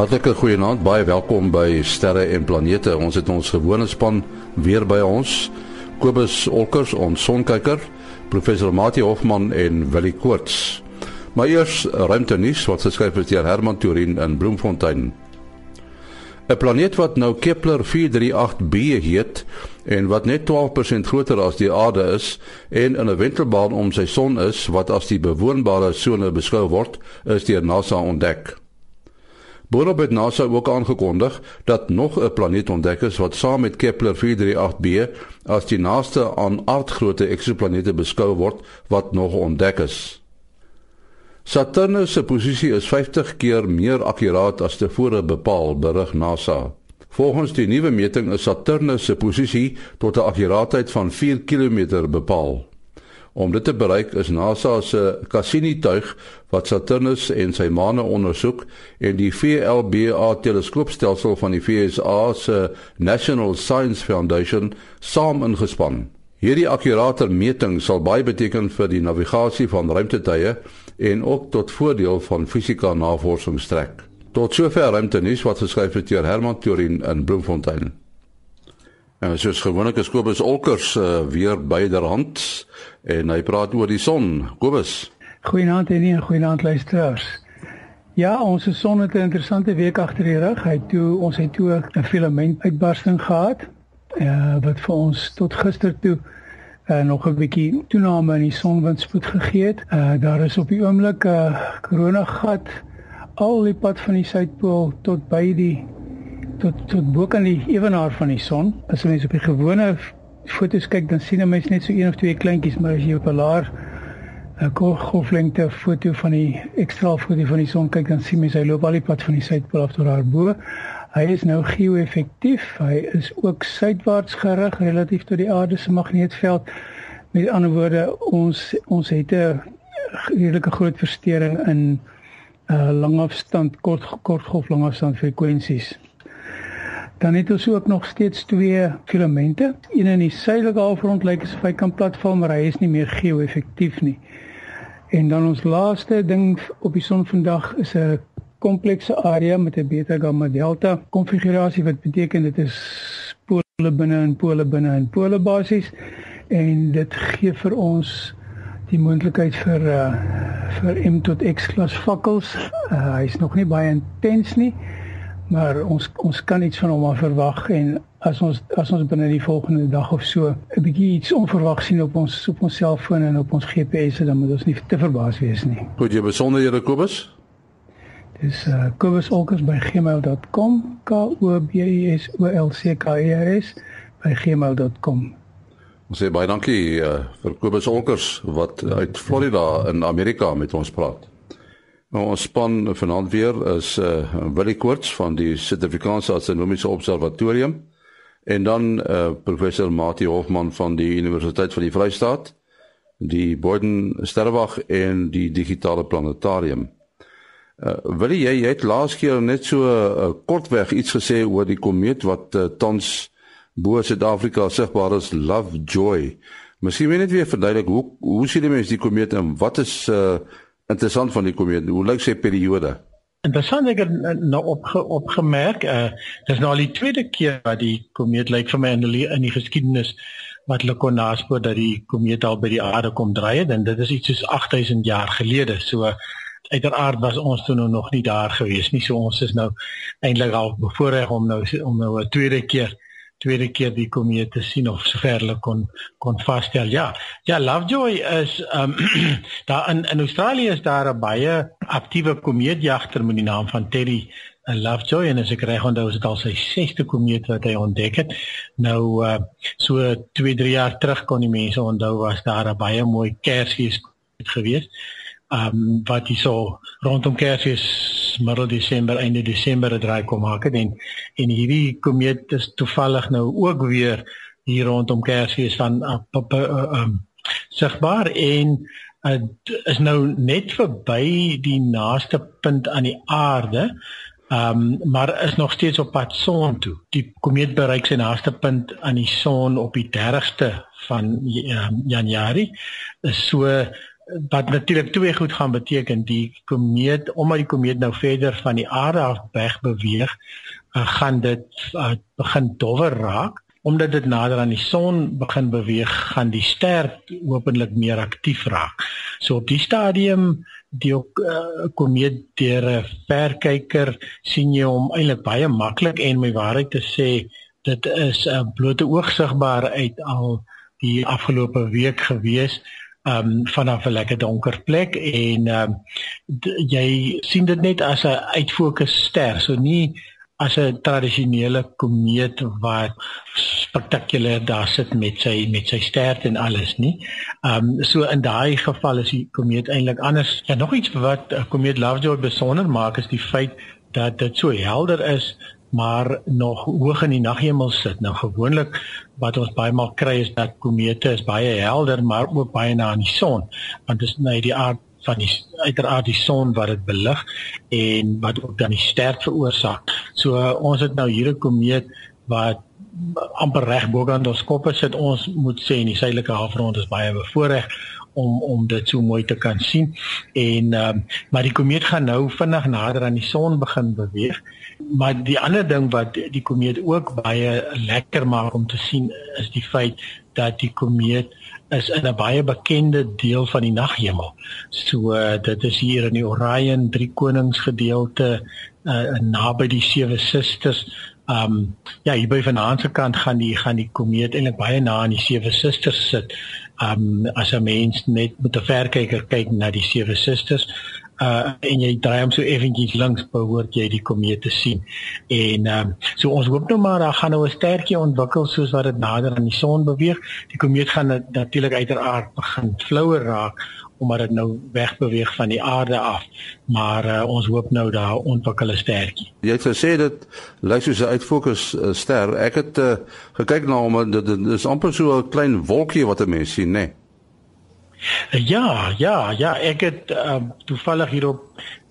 Hartlike goeienaand, baie welkom by Sterre en Planete. Ons het ons gewone span weer by ons. Kobus Olkers, ons sonkyker, professor Mati Hofman en Willie Koorts. Maar eers ruimte nuus wat geskryf is deur Herman Turin in Bloemfontein. 'n Planeet wat nou Kepler 438b heet en wat net 12% groter as die Aarde is en in 'n wentelbaan om sy son is wat as die bewoonbare sone beskou word, is deur NASA ontdek. Boonop het NASA ook aangekondig dat nog 'n planeet ontdek is wat saam met Kepler 438b as die naaste aan aardgrootte eksoplanete beskou word wat nog ontdek is. Saturnus se posisie is 50 keer meer akkuraat as tevore bepaal, berig NASA. Volgens die nuwe meting is Saturnus se posisie tot 'n akkuraatheid van 4 km bepaal. Om dit te bereik is NASA se Cassini-tuig wat Saturnus en sy maane ondersoek en die VLBA teleskoopstelsel van die VSA se National Science Foundation saam ingespan. Hierdie akkurate meting sal baie beteken vir die navigasie van ruimtetuie en ook tot voordeel van fisika navorsing strek. Tot sover ruimtenuus wat geskryf het deur Herman Turin in Bloemfontein. En soos gewoonlik is Kobus Olkers uh, weer byderhand en hy praat oor die son. Kobus. Goeienaand en nie goeienaand luisteraars. Ja, ons son het 'n interessante week agter die rug. Hy toe ons het toe 'n filament uitbarsting gehad. Uh wat vir ons tot gister toe uh, nog 'n bietjie toename in die sonwindspoed gegee het. Uh daar is op die oomblik 'n uh, koronagat al die pad van die suidpool tot by die tot tot bo kan die ewenaar van die son. As mens op die gewone foto's kyk, dan sien 'n mens net so een of twee kleintjies, maar as jy op 'n laer 'n golflengte foto van die ekstra foto van die son kyk, dan sien mens hy loop al die pad van die suidpool af tot daar bo. Hy is nou geo-effektief. Hy is ook suidwaarts gerig relatief tot die aarde se magneetveld. Met ander woorde, ons ons het 'n redelike groot verstoring in uh langafstand kort kortgolf langafstand frekwensies. Dan het ons ook nog steeds twee filamente. Een in die suidelike halfrond lyk asof hy kan platval, maar hy is nie meer geo-effektief nie. En dan ons laaste ding op die son vandag is 'n komplekse area met 'n beta gamma delta konfigurasie wat beteken dit is pole binne en pole binne en pole basies en dit gee vir ons die moontlikheid vir uh, vir M tot X klas vakkels. Uh, hy is nog nie baie intens nie maar ons ons kan iets van hom af verwag en as ons as ons binne die volgende dag of so 'n bietjie iets onverwags sien op ons op ons selfoon en op ons GPS dan moet ons nie te verbaas wees nie. Goed, jy besonderhede Kobus? Dis uh, kobusolkers@gmail.com k o b u s o l c k e r s by gmail.com. Ons sê baie dankie uh, vir Kobus Olkers wat uit Florida in Amerika met ons praat. Nou ons span vanaand weer is uh Willie Koorts van die Suid-Afrikaanse Astronomiese Observatorium en dan uh professor Mati Hofman van die Universiteit van die Vrystaat, die Boden Sterrewag en die Digitale Planetarium. Uh Willie, jy, jy het laas keer net so uh, kortweg iets gesê oor die komeet wat uh, tans bo Suid-Afrika sigbaar is, Lovejoy. Miskien wil jy net weer verduidelik hoe hoe sien die mense die komeet en wat is uh interessant van die komeet. Hoe lyk sy periode? Interessant ek het nou opge, opgemerk, uh dis nou al die tweede keer wat die komeet lyk vir my in die, in die geskiedenis wat hulle kon naspoor dat die komeet al by die aarde kom draai het en dit is iets soos 8000 jaar gelede. So uiteraard was ons toe nou nog nie daar gewees nie. So ons is nou eintlik al bevoorreg om nou om nou 'n tweede keer tweede keer die komeet te sien of sover hulle kon kon vasstel. Ja. Ja, Lovejoy is ehm um, daar in in Australië is daar 'n baie aktiewe komeetjagter met die naam van Terry uh, Lovejoy en as ek reg onthou is dit al sy 6ste komeet wat hy ontdek het. Nou uh, so 2, 3 jaar terug kon die mense onthou was daar 'n baie mooi Kersfees geweest ehm um, wat hy so rondom Kersfees middel Desember einde Desember het draai kom maak en en hierdie komeet is toevallig nou ook weer hier rondom Kersfees van ehm um, sigbaar en uh, is nou net verby die naaste punt aan die aarde Ehm um, maar is nog steeds op pad son toe. Die komeet bereik sy naaste punt aan die son op die 30ste van um, Januarie. Is so wat natuurlik twee goed gaan beteken. Die komeet omdat die komeet nou verder van die aarde af weg beweeg uh, gaan dit uh, begin dowwer raak. Omdat dit nader aan die son begin beweeg gaan die ster hopelik meer aktief raak. So op die stadium die ook uh, komeet deur 'n verkyker sien jy hom eintlik baie maklik en my waarheid te sê dit is 'n uh, blote oog sigbaar uit al die afgelope week gewees um vanaf 'n lekker donker plek en um jy sien dit net as 'n uitfokus ster so nie as 'n tradisionele komeet wat spektakulêr daar sit met sy met sy ster en alles nie. Um so in daai geval is die komeet eintlik anders. Ja nog iets wat komeet Lovejoy besonder maak is die feit dat dit so helder is maar nog hoog in die naghemel sit. Nou gewoonlik wat ons baie maal kry is dat komete is baie helder maar ook baie na aan die son want dit is net die aard van die uiteraard die son wat dit belig en wat ook dan die ster veroorsaak. So uh, ons het nou hier 'n komeet wat amper reg bo aan ons koppe sit. Ons moet sê in die suidelike halfrond is baie bevoordeel om om dit so mooi te kan sien. En um, maar die komeet gaan nou vinnig nader aan die son begin beweeg. Maar die ander ding wat die komeet ook baie lekker maak om te sien is die feit dat die komeet is in 'n baie bekende deel van die naghemel. So uh, dit is hier in die Orion drie konings gedeelte uh, naby die sewe susters. Ehm um, ja, hier by vanaand se kant gaan die gaan die komeet eintlik baie na aan die sewe susters sit um as 'n mens net met 'n verkyker kyk na die sewe susters uh en jy draai hom so effentjies links behoort jy die komeet te sien. En um so ons hoop nou maar daar gaan nou 'n sterkie ontwikkel soos wat dit nader aan die son beweeg. Die komeet gaan natuurlik uiteraard begin flouer raak omdat dit nou wegbeweeg van die aarde af. Maar uh, ons hoop nou daar ontwikkel 'n stertjie. Jy het gesê dit lyk soos 'n uitfokus uh, ster. Ek het uh, gekyk na hom dit, dit is amper so 'n klein wolkie wat 'n mens sien, né? Nee? Ja, ja, ja, ek het uh, toevallig hier op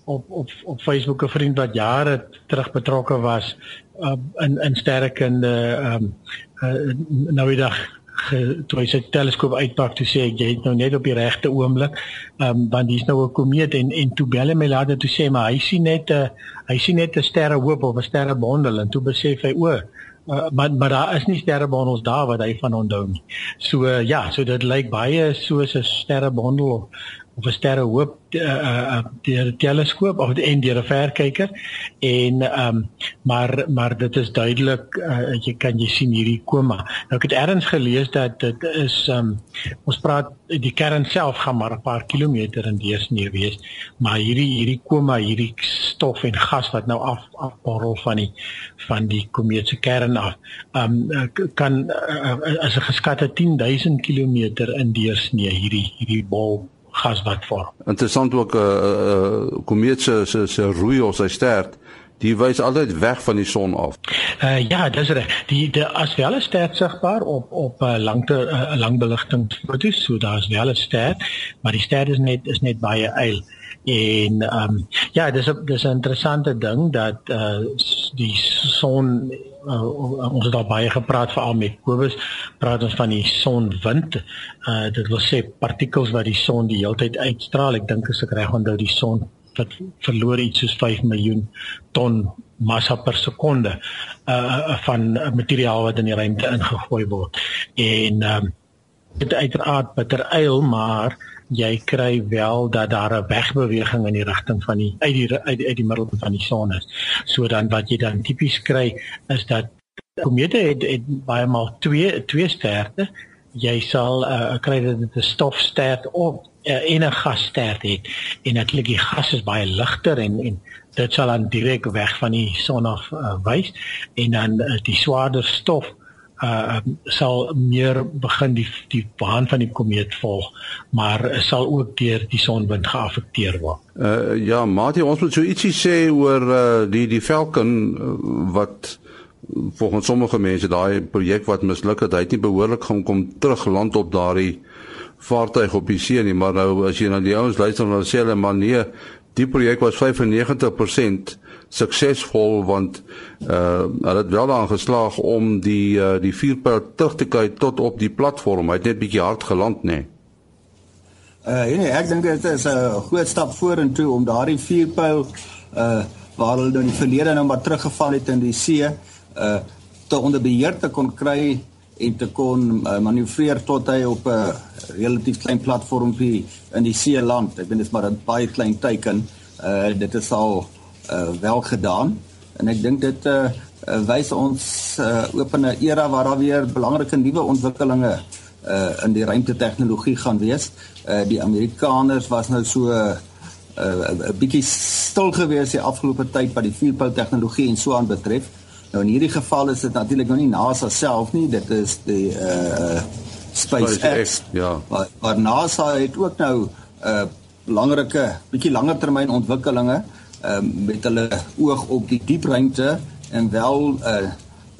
op op op Facebook 'n vriend wat jare terug betrokke was uh, in in sterrekunde ehm um, uh, nou die dag toe hy sy teleskoop uitpak toe sê jy het nou net op die regte oomblik um, want hier's nou 'n komeet en en toe bel hy my later toe sê maar hy sien net 'n hy sien net 'n sterrehoop of 'n sterrebondel en toe besef hy o uh, maar maar daar is nie sterrebondels daar wat hy van onthou nie. So uh, ja, so dit lyk baie soos 'n sterrebondel of of 'n sterrehoop uh, uh, deur 'n teleskoop of en deur 'n verkyker en ehm um, maar maar dit is duidelik uh, jy kan jy sien hierdie koma. Nou ek het ergens gelees dat dit is ehm um, ons praat die kern self gaan maar 'n paar kilometer in deursnee wees, maar hierdie hierdie koma, hierdie stof en gas wat nou af afborrel van die van die komeet se kern af, ehm um, kan uh, as 'n geskatte 10000 km in deursnee hierdie hierdie bol gas wat vorm. Interessant ook 'n uh, eh, uh, eh, komeet se se se roei of sy stert die wys altyd weg van die son af. Uh ja, dis reg. Die die as wel 'n stert sigbaar op op 'n uh, langte uh, langbeligtingfoto's, so daar's wel 'n stert, maar die stert is net is net baie eil. En ehm um, ja, dis 'n dis 'n interessante ding dat uh die son uh, ons het al baie gepraat veral met Kobus praat ons van die sonwind. Uh, dit wil sê partikels wat die son die hele tyd uitstraal. Ek dink as ek reg onthou die son wat verloor iets soos 5 miljoen ton massa per sekonde uh, van materiaal wat in die ruimte ingegooi word. En um, dit uiteraard bitter eil maar jy kry wel dat daar 'n wegbeweging in die rigting van die uit die uit die, uit die middel van die son is. So dan wat jy dan tipies kry is dat komete het, het baie maal twee twee sterte. Jy sal uh, kry dat dit 'n stofstert of uh, en 'n gasstert het. En natuurlik die gas is baie ligter en en dit sal dan direk weg van die son af uh, wys en dan uh, die swaarder stof uh sal meer begin die die baan van die komeet volg maar sal ook deur die sonwind geaffekteer word. Uh ja, Mati, ons moet so ietsie sê oor uh die die Falcon uh, wat volgens sommige mense daai projek wat misluk het, hy het nie behoorlik gaan kom terug land op daardie vaartuig op die see nie, maar nou as jy na die ouens luister dan sê hulle maar nee, die projek was 95% suksesvol want uh hulle het wel daarin geslaag om die uh, die vuurpyl terug te kry tot op die platform. Hy het net bietjie hard geland nê. Nee. Uh nee, ek dink dit is 'n groot stap vorentoe om daardie vuurpyl uh waar hulle nou in die verlede nou maar teruggeval het in die see uh te onder beheer te kon kry en te kon uh, manoeuvreer tot hy op 'n uh, relatief klein platformpie in die see land. Ek dink dit is maar 'n baie klein teiken. Uh dit is al uh wel gedaan en ek dink dit uh uh, wys ons uh, op 'n era waar daar weer belangrike nuwe ontwikkelinge uh, in die ruimtetegnologie gaan wees. Uh, die Amerikaners was nou so 'n uh, uh, bietjie stil gewees die afgelope tyd wat die vuurpyl tegnologie en so aan betref. Nou in hierdie geval is dit natuurlik nou nie NASA self nie, dit is die uh SpaceX. SpaceX ja. Maar, maar NASA het ook nou 'n uh, belangrike bietjie langer termyn ontwikkelinge uh, met hulle oog op die diepruimte en wel uh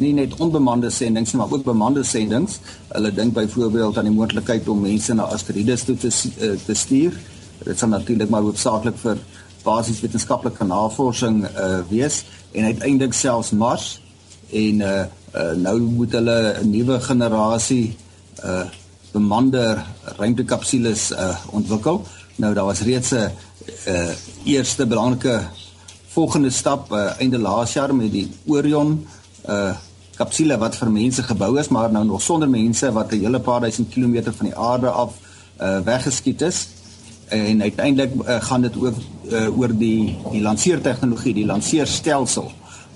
nie net onbemande sendinge maar ook bemande sendinge. Hulle dink byvoorbeeld aan die moontlikheid om mense na asteroïdes toe te uh, te stuur. Dit sal natuurlik maar hoofsaaklik vir basies wetenskaplike navorsing uh wees en uiteindelik selfs Mars en uh, uh nou moet hulle 'n nuwe generasie uh bemande ruimtekapsules uh ontwikkel. Nou daar was reeds 'n uh eerste belangrike volgende stap uh, einde laas jaar met die Orion uh kapsule wat vir mense gebou is maar nou nog sonder mense wat 'n hele paar duisend kilometer van die aarde af uh weggeskiet is. En uiteindelik uh, gaan dit ook uh, oor die die lanseertegnologie die lanseerstelsel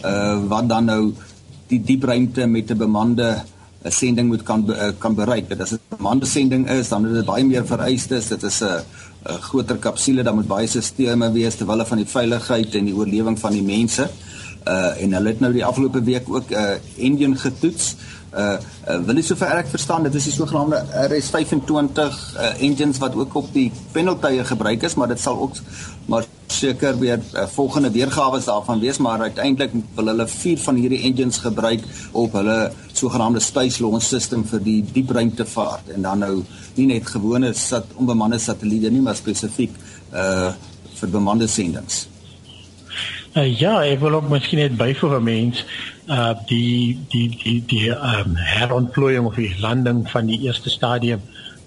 uh wat dan nou die diep ruimte met 'n bemande 'n sending moet kan uh, kan bereik. Dit as 'n bemande sending is, dan het dit baie meer vereistes. Dit is 'n 'n groter kapsule, dan moet baie stelsels wees terwyl hulle van die veiligheid en die oorlewing van die mense. Uh en hulle het nou die afgelope week ook 'n uh, engine getoets. Uh, uh wil jy sover ek verstaan, dit is die sogenaamde RS25 uh, engines wat ook op die pendeltuie gebruik is, maar dit sal ook maar seker weer uh, volgende weergawe daarvan wees, maar uiteindelik wil hulle vier van hierdie engines gebruik op hulle sogenaamde space launch system vir die diepruimtevaart en dan nou nie net gewone sat onbemande satelliete nie, maar spesifiek uh vir bemande sendinge. Uh, ja, ek wil ook miskien net byvoeg aan mens uh die die die die ehm um, herontplooiing of die landing van die eerste stadium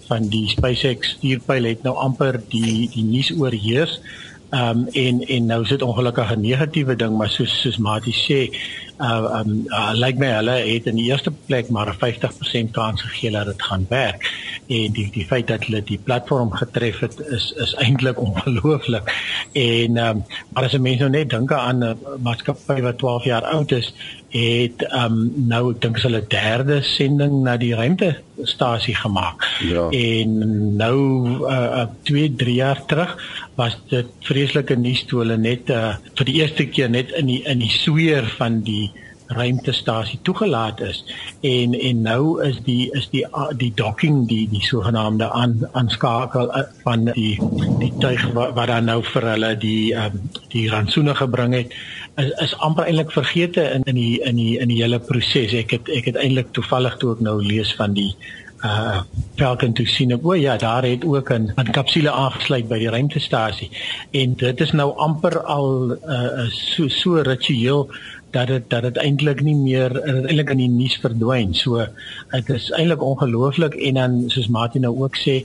van die SpaceX stuurpyl het nou amper die die nuus oorheers. Ehm um, en en nou is dit ongelukkig 'n negatiewe ding, maar soos soos Mati sê, uh um uh, lyk like my hulle het in die eerste plek maar 'n 50% kans gegee dat dit gaan werk. En die die feit dat hulle die platform getref het is is eintlik ongelooflik. En um maar as mense nou net dink aan 'n maatskappy wat 12 jaar oud is het um nou ek dink hulle derde sending na die ruimtestasie gemaak. Ja. en nou uh 2 3 jaar terug was dit vreeslike nuus toe hulle net uh vir die eerste keer net in die in die sweer van die ruimtestasie toegelaat is. En en nou is die is die die docking die die sogenaamde aan aanskakel eh, van die die tuig wat, wat dan nou vir hulle die um, die rantsoene gebring het is is amper eintlik vergete in in die in die in die hele proses ek het ek het eintlik toevallig toe ek nou lees van die uh Falcon to sien o ja daar het ook 'n 'n kapsule aangesluit by die ruimtestasie en dit is nou amper al uh so so ritueel dat dit dat dit eintlik nie meer eintlik in die nuus verdwyn. So dit is eintlik ongelooflik en dan soos Martin nou ook sê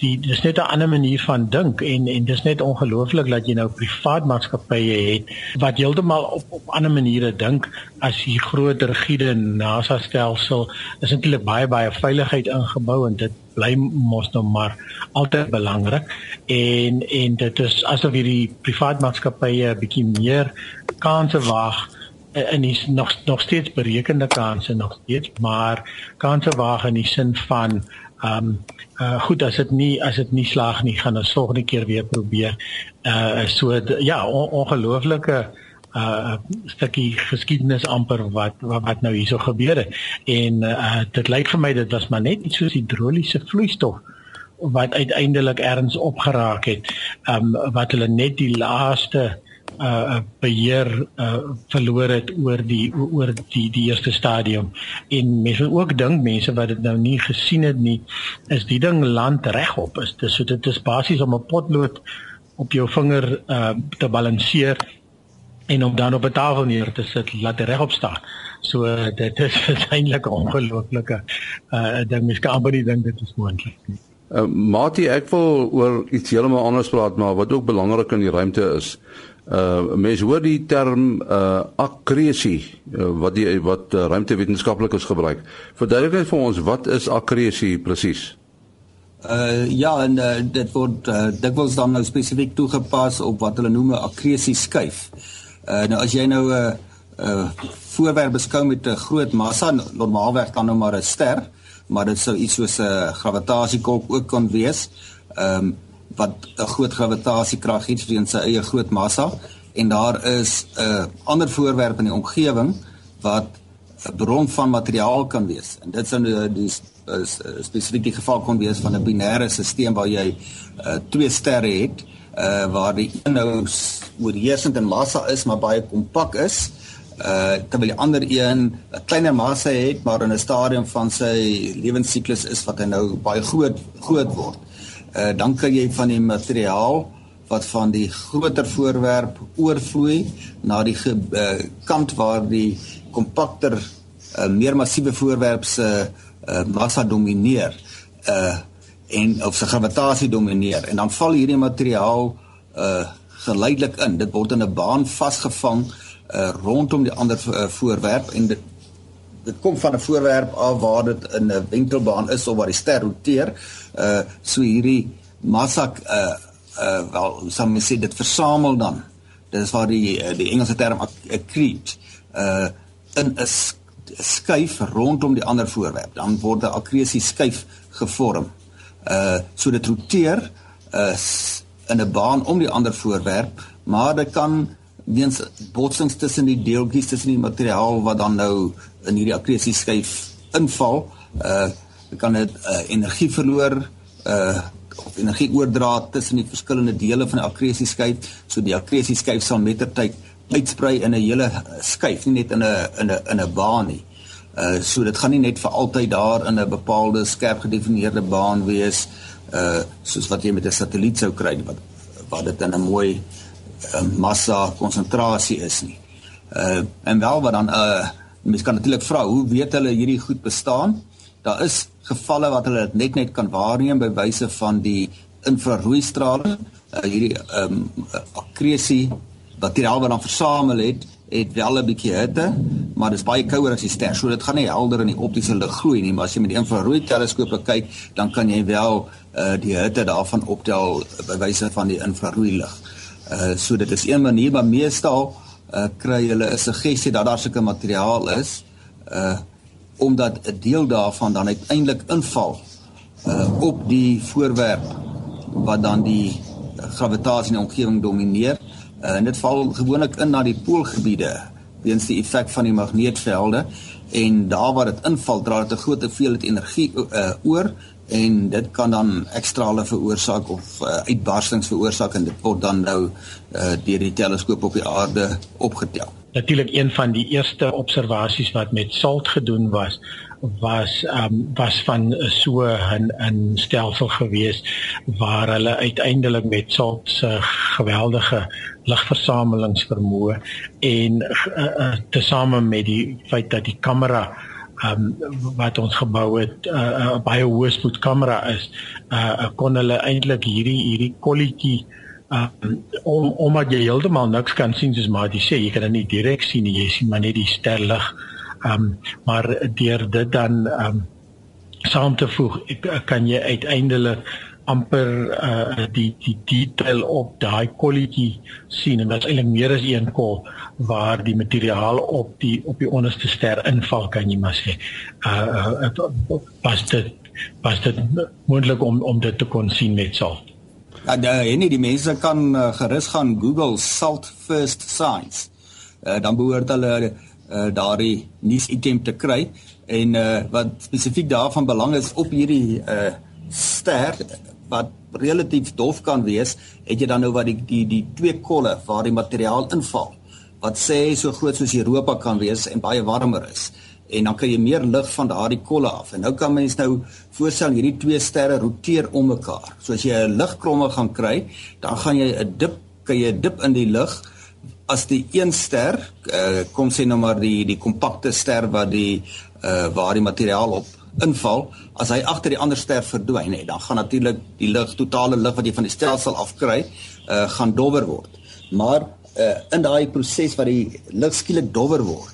die dis net 'n ander manier van dink en en dis net ongelooflik dat jy nou privaat maatskappye het wat heeltemal op op ander maniere dink as die groot rigiede NASA stelsel is eintlik baie baie veiligheid ingebou en dit bly mos nou maar altyd belangrik. En en dit is asof hierdie privaat maatskappye 'n bietjie meer kanse waag en is nog nog steeds berekende kanse nog steeds maar kanse waag in die sin van ehm um, uh, goed as dit nie as dit nie slaag nie gaan ons volgende keer weer probeer. Uh so ja on, ongelooflike uh stukkie geskiedenis amper wat wat, wat nou hierso gebeur het. En uh dit lyk vir my dit was maar net iets soos hidroliese vloeistof wat uiteindelik erns opgeraak het. Um wat hulle net die laaste uh beheer uh verloor het oor die oor die die eerste stadium. En mense ook dink mense wat dit nou nie gesien het nie is die ding land regop. Is dis so dit is basies om 'n potlood op jou vinger uh te balanseer en om dan op 'n tafel neer te sit laat regop staan. So dit is eintlik 'n ongelooflike uh ding. Mens kan amper nie dink dit is moontlik nie. Uh, Mati, ek wil oor iets heeltemal anders praat, maar wat ook belangrik in die ruimte is. Uh mense hoor die term uh akkresie uh, wat die wat uh, ruimtewetenskaplikes gebruik. Verduidelik net vir ons wat is akkresie presies? Uh ja, en uh, dit word uh, dikwels dan nou spesifiek toegepas op wat hulle noem 'n akkresie skuif. Uh nou as jy nou 'n uh, uh voorwerp beskou met 'n groot massa, normaalweg kan nou maar 'n ster, maar dit sou iets soos 'n gravitasiekolk ook kan wees. Ehm um, wat 'n groot gravitasiekrag het weens sy eie groot massa en daar is 'n uh, ander voorwerp in die omgewing wat 'n bron van materiaal kan wees. En dit sou nou die spesifiek die geval kon wees van 'n binêre stelsel waar jy uh, twee sterre het uh, waar die een nou oorheersend in massa is maar baie kompak is uh terwyl die ander een 'n kleiner massa het maar in 'n stadium van sy lewensiklus is wat hy nou baie groot groot word. Uh dan kan jy van die materiaal wat van die groter voorwerp oorvloei na die uh, kant waar die kompakter uh, meer massiewe voorwerp se uh, massa domineer uh en of sy gravitasie domineer en dan val hierdie materiaal uh geleidelik in. Dit word in 'n baan vasgevang uh rondom die ander uh, voorwerp en dit dit kom van 'n voorwerp af waar dit in 'n wentelbaan is of waar die ster roteer. Uh so hierdie massa uh uh wel sou mens sê dit versamel dan. Dit is waar die uh, die Engelse term accrete uh in 'n skuif rondom die ander voorwerp. Dan word 'n akkresie skuif gevorm. Uh so dit roteer uh in 'n baan om die ander voorwerp, maar dit kan weens botsings tussen die deeltjies tussen die materiaal wat dan nou in hierdie akkresie skuif inval, uh kan dit uh, energie verloor uh of energie oordra tussen die verskillende dele van die akkresie skuif, so die akkresie skuif sal mettertyd uitsprei in 'n hele skuif, nie net in 'n in 'n in 'n baan nie. Uh so dit gaan nie net vir altyd daar in 'n bepaalde skerp gedefinieerde baan wees uh soos wat jy met 'n satelliet sou kry wat wat dit in 'n mooi uh, massa konsentrasie is nie. Uh en wel wat dan uh mens kan natuurlik vra hoe weet hulle hierdie goed bestaan? Daar is gevalle wat hulle dit net net kan waarneem by wyse van die infrarooi strale, uh, hierdie ehm um, akkresie materiaal wat dan versamel het, het wel 'n bietjie hitte, maar dit is baie kouer as die ster. So dit gaan nie helder in die optiese lig gloei nie, maar as jy met die infrarooi teleskope kyk, dan kan jy wel uh die hitte daarvan optel by wyse van die infrarooi lig. Uh so dit is een manier, maar meestal uh kry hulle 'n suggestie dat daar sulke materiaal is uh omdat 'n deel daarvan dan uiteindelik inval uh op die voorwerp wat dan die gravitasie in die omgewing domineer Uh, en dit val gewoonlik in na die poolgebiede weens die effek van die magneetvelde. En daar waar dit inval dra dit 'n groot hoeveelheid energie uh, oor en dit kan dan ekstrale veroorsaak of uh, uitbarstings veroorsaak en dit word dan nou uh, deur die teleskoop op die aarde opgetel. Natuurlik een van die eerste observasies wat met salt gedoen was was um, was van so 'n 'n stelsel gewees waar hulle uiteindelik met salt se geweldige ligversamelingsvermoë en uh, uh, tesame met die feit dat die kamera um, wat ons gebou het 'n uh, uh, baie hoë spoed kamera is uh, kon hulle eintlik hierdie hierdie kolletjie um, om omdat jy heeltemal niks kan sien soos maar jy sê jy kan dit nie direk sien nie jy sien maar net die sterlig Ehm um, maar deur dit dan ehm um, saam te voeg kan jy uiteindelik amper uh die die detail op daai kwaliteit sien en dit is eintlik meer as een kol waar die materiaal op die op die onderste ster inval kan jy maar sê. Uh uh pas dit pas dit moontlik om om dit te kon sien met sal. Ja, en nie die mense kan uh, gerus gaan Google salt first signs. Uh, dan behoort hulle uh, daardie nuusitem te kry en uh, wat spesifiek daarvan belang is op hierdie uh, ster wat relatief dof kan wees, het jy dan nou wat die die die twee kolle waar die materiaal inval wat sê so groot soos Europa kan wees en baie warmer is en dan kan jy meer lig van daardie kolle af. En nou kan mens nou voorstel hierdie twee sterre roteer om mekaar. So as jy 'n ligkromme gaan kry, dan gaan jy 'n dip kan jy 'n dip in die lig as die een ster uh, kom sê nou maar die die kompakte ster wat die uh, waar die materiaal op inval, as hy agter die ander ster verdwyn, nee, dan gaan natuurlik die lig, totale lig wat jy van die stelsel afkry, uh gaan dowwer word. Maar uh in daai proses wat die lig skielik dowwer word,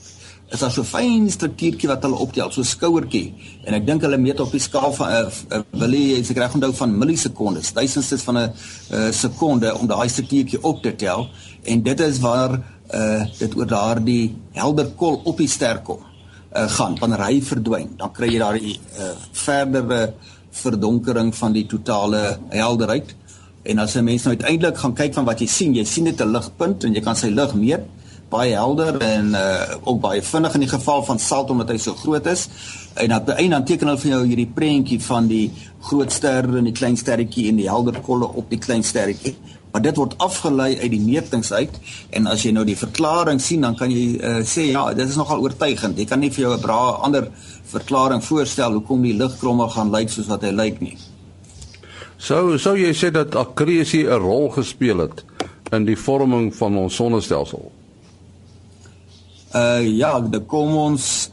is daar so fyn struktuurtjie wat hulle optel, so skouertjie. En ek dink hulle meet op die skaal van uh, uh, wil jy as ek reg onthou van millisekondes, duisendstes van 'n uh, sekonde om daai struktuurtjie op te tel en dit is waar uh dit oor daardie helder kol op die ster kom uh, gaan wanneer hy verdwyn. Dan kry jy daar 'n uh, verdere verdonkering van die totale helderheid. En as 'n mens nou uiteindelik gaan kyk van wat jy sien jy sien dit 'n ligpunt en jy kan sy lig meet baie helder en uh, ook baie vinnig in die geval van salt omdat hy so groot is. En dan by een teken hulle vir jou hierdie prentjie van die groot ster en die klein sterretjie en die helder kolle op die klein sterretjie maar dit word afgelei uit die metings uit en as jy nou die verklaring sien dan kan jy uh, sê ja dit is nogal oortuigend. Jy kan nie vir jou 'n bra ander verklaring voorstel hoekom die ligkromme gaan lyk soos wat hy lyk nie. Sou sou jy sê dat akkresie 'n rol gespeel het in die vorming van ons sonnestelsel? Uh ja dit kom ons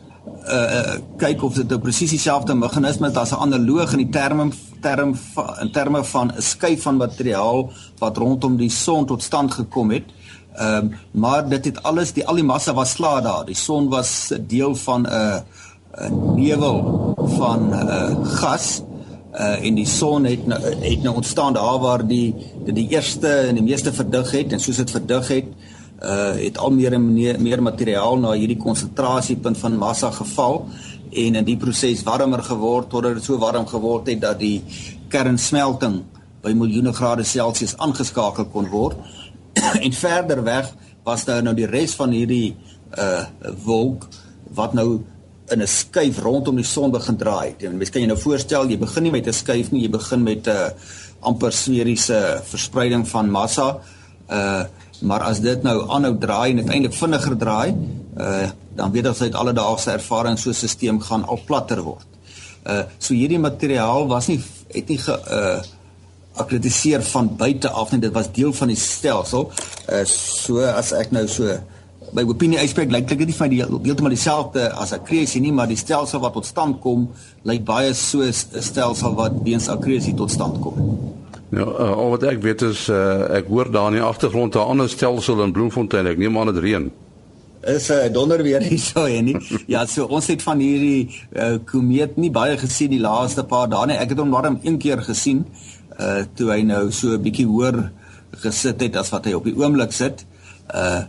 uh kyk of dit 'n presies dieselfde meganisme is as 'n analoog in die terme term in terme van 'n skuif van materiaal wat rondom die son tot stand gekom het. Ehm um, maar dit het alles die al die massa was klaar daar. Die son was deel van 'n 'n nevel van uh, gas uh en die son het nou, het nou ontstaan daar waar die die, eerste en die meeste verdig het en soos dit verdig het uh het al meer en meer, meer materiaal na hierdie konsentrasiepunt van massa geval en in die proses warmer geword totdat dit so warm geword het dat die kernsmelting by miljoene grade Celsius aangeskakel kon word. en verder weg was daar nou die res van hierdie uh wolk wat nou in 'n skuif rondom die son begin draai. En mens kan jy nou voorstel, jy begin nie met 'n skuif nie, jy begin met 'n uh, amper sferiese verspreiding van massa. Uh maar as dit nou aanhou draai en uiteindelik vinniger draai, uh dan weet ons uit alledaagse ervaring so 'n stelsel gaan al platter word. Uh so hierdie materiaal was nie het nie ge uh akkrediseer van buite af nie, dit was deel van die stelsel. Uh so as ek nou so by opinie uitspreek, lyk dit nie van die heeltemal dieselfde as 'n kreasie nie, maar die stelsel wat tot stand kom, lyk baie soos 'n stelsel wat weens 'n kreasie tot stand kom. Ja, uh, al wat ek weet is uh, ek hoor daar in die agtergrond 'n ander stelsel in Bloemfontein. Ek neem aan dit reën is 'n uh, donder weer hier so en nie. Ja, so ons het van hierdie uh, komeet nie baie gesien die laaste paar dae nie. Ek het hom maar een keer gesien uh toe hy nou so 'n bietjie hoër gesit het as wat hy op die oomblik sit. Uh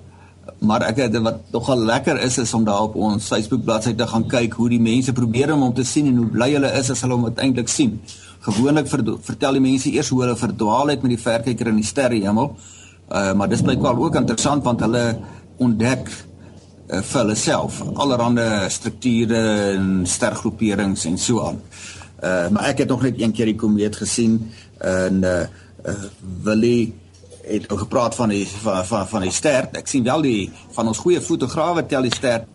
maar ek het wat nogal lekker is is om daar op ons Facebook bladsy te gaan kyk hoe die mense probeer om hom te sien en hoe bly hulle is as hulle hom uiteindelik sien. Gewoonlik vertel die mense eers hoe hulle verdwaal het met die verkyker in die sterrehemel. Uh maar dis blykbaar ook interessant want hulle ontdek uh, vir hulle self allerlei strukture en stergroeperings en so aan. Uh maar ek het nog net een keer die komeet gesien en uh, uh Willie het gepraat van die van van, van die ster. Ek sien wel die van ons goeie fotograwe tel die ster.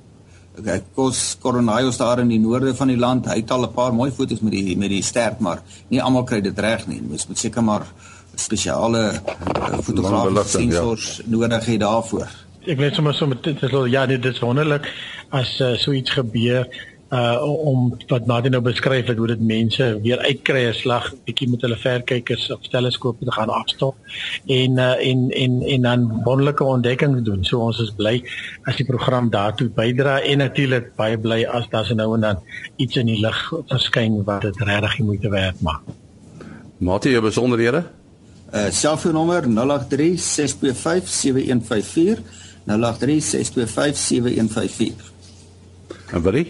Ek kos Coronaios daar in die noorde van die land. Hy het al 'n paar mooi foto's met die met die ster, maar nie almal kry dit reg nie. Mens moet seker maar spesiale uh, fotografiese sensors ja. nodig hê daarvoor ek weet sommer sommer dit is ja dit is wonderlik as uh, so iets gebeur uh om wat Martin nou beskryf het hoe dit mense weer uitkry 'n slag bietjie met hulle verkykers of teleskope te gaan afstop en uh en en en dan wonderlike ontdekkings doen. So ons is bly as die program daartoe bydra en natuurlik baie bly as daar se nou en dan iets in die lig verskyn wat dit regtig moeite werd maak. Martin, jou besonderhede? Uh selfoonnommer 083 625 7154 0836257154. En wat is?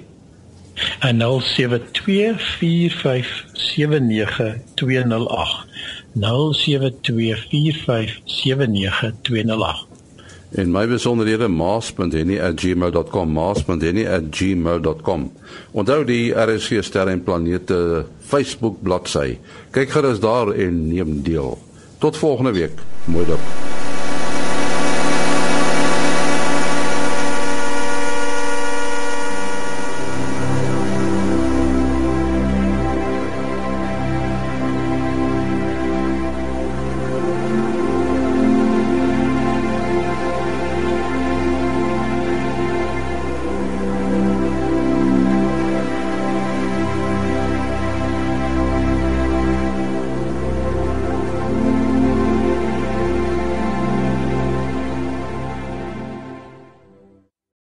En 0724579208. 0724579208. En my besonderhede maas.henny@gmail.com maas.henny@gmail.com. Onthou die RSC sterre en planete Facebook bladsy. Kyk gerus daar en neem deel. Tot volgende week. Mooi dag.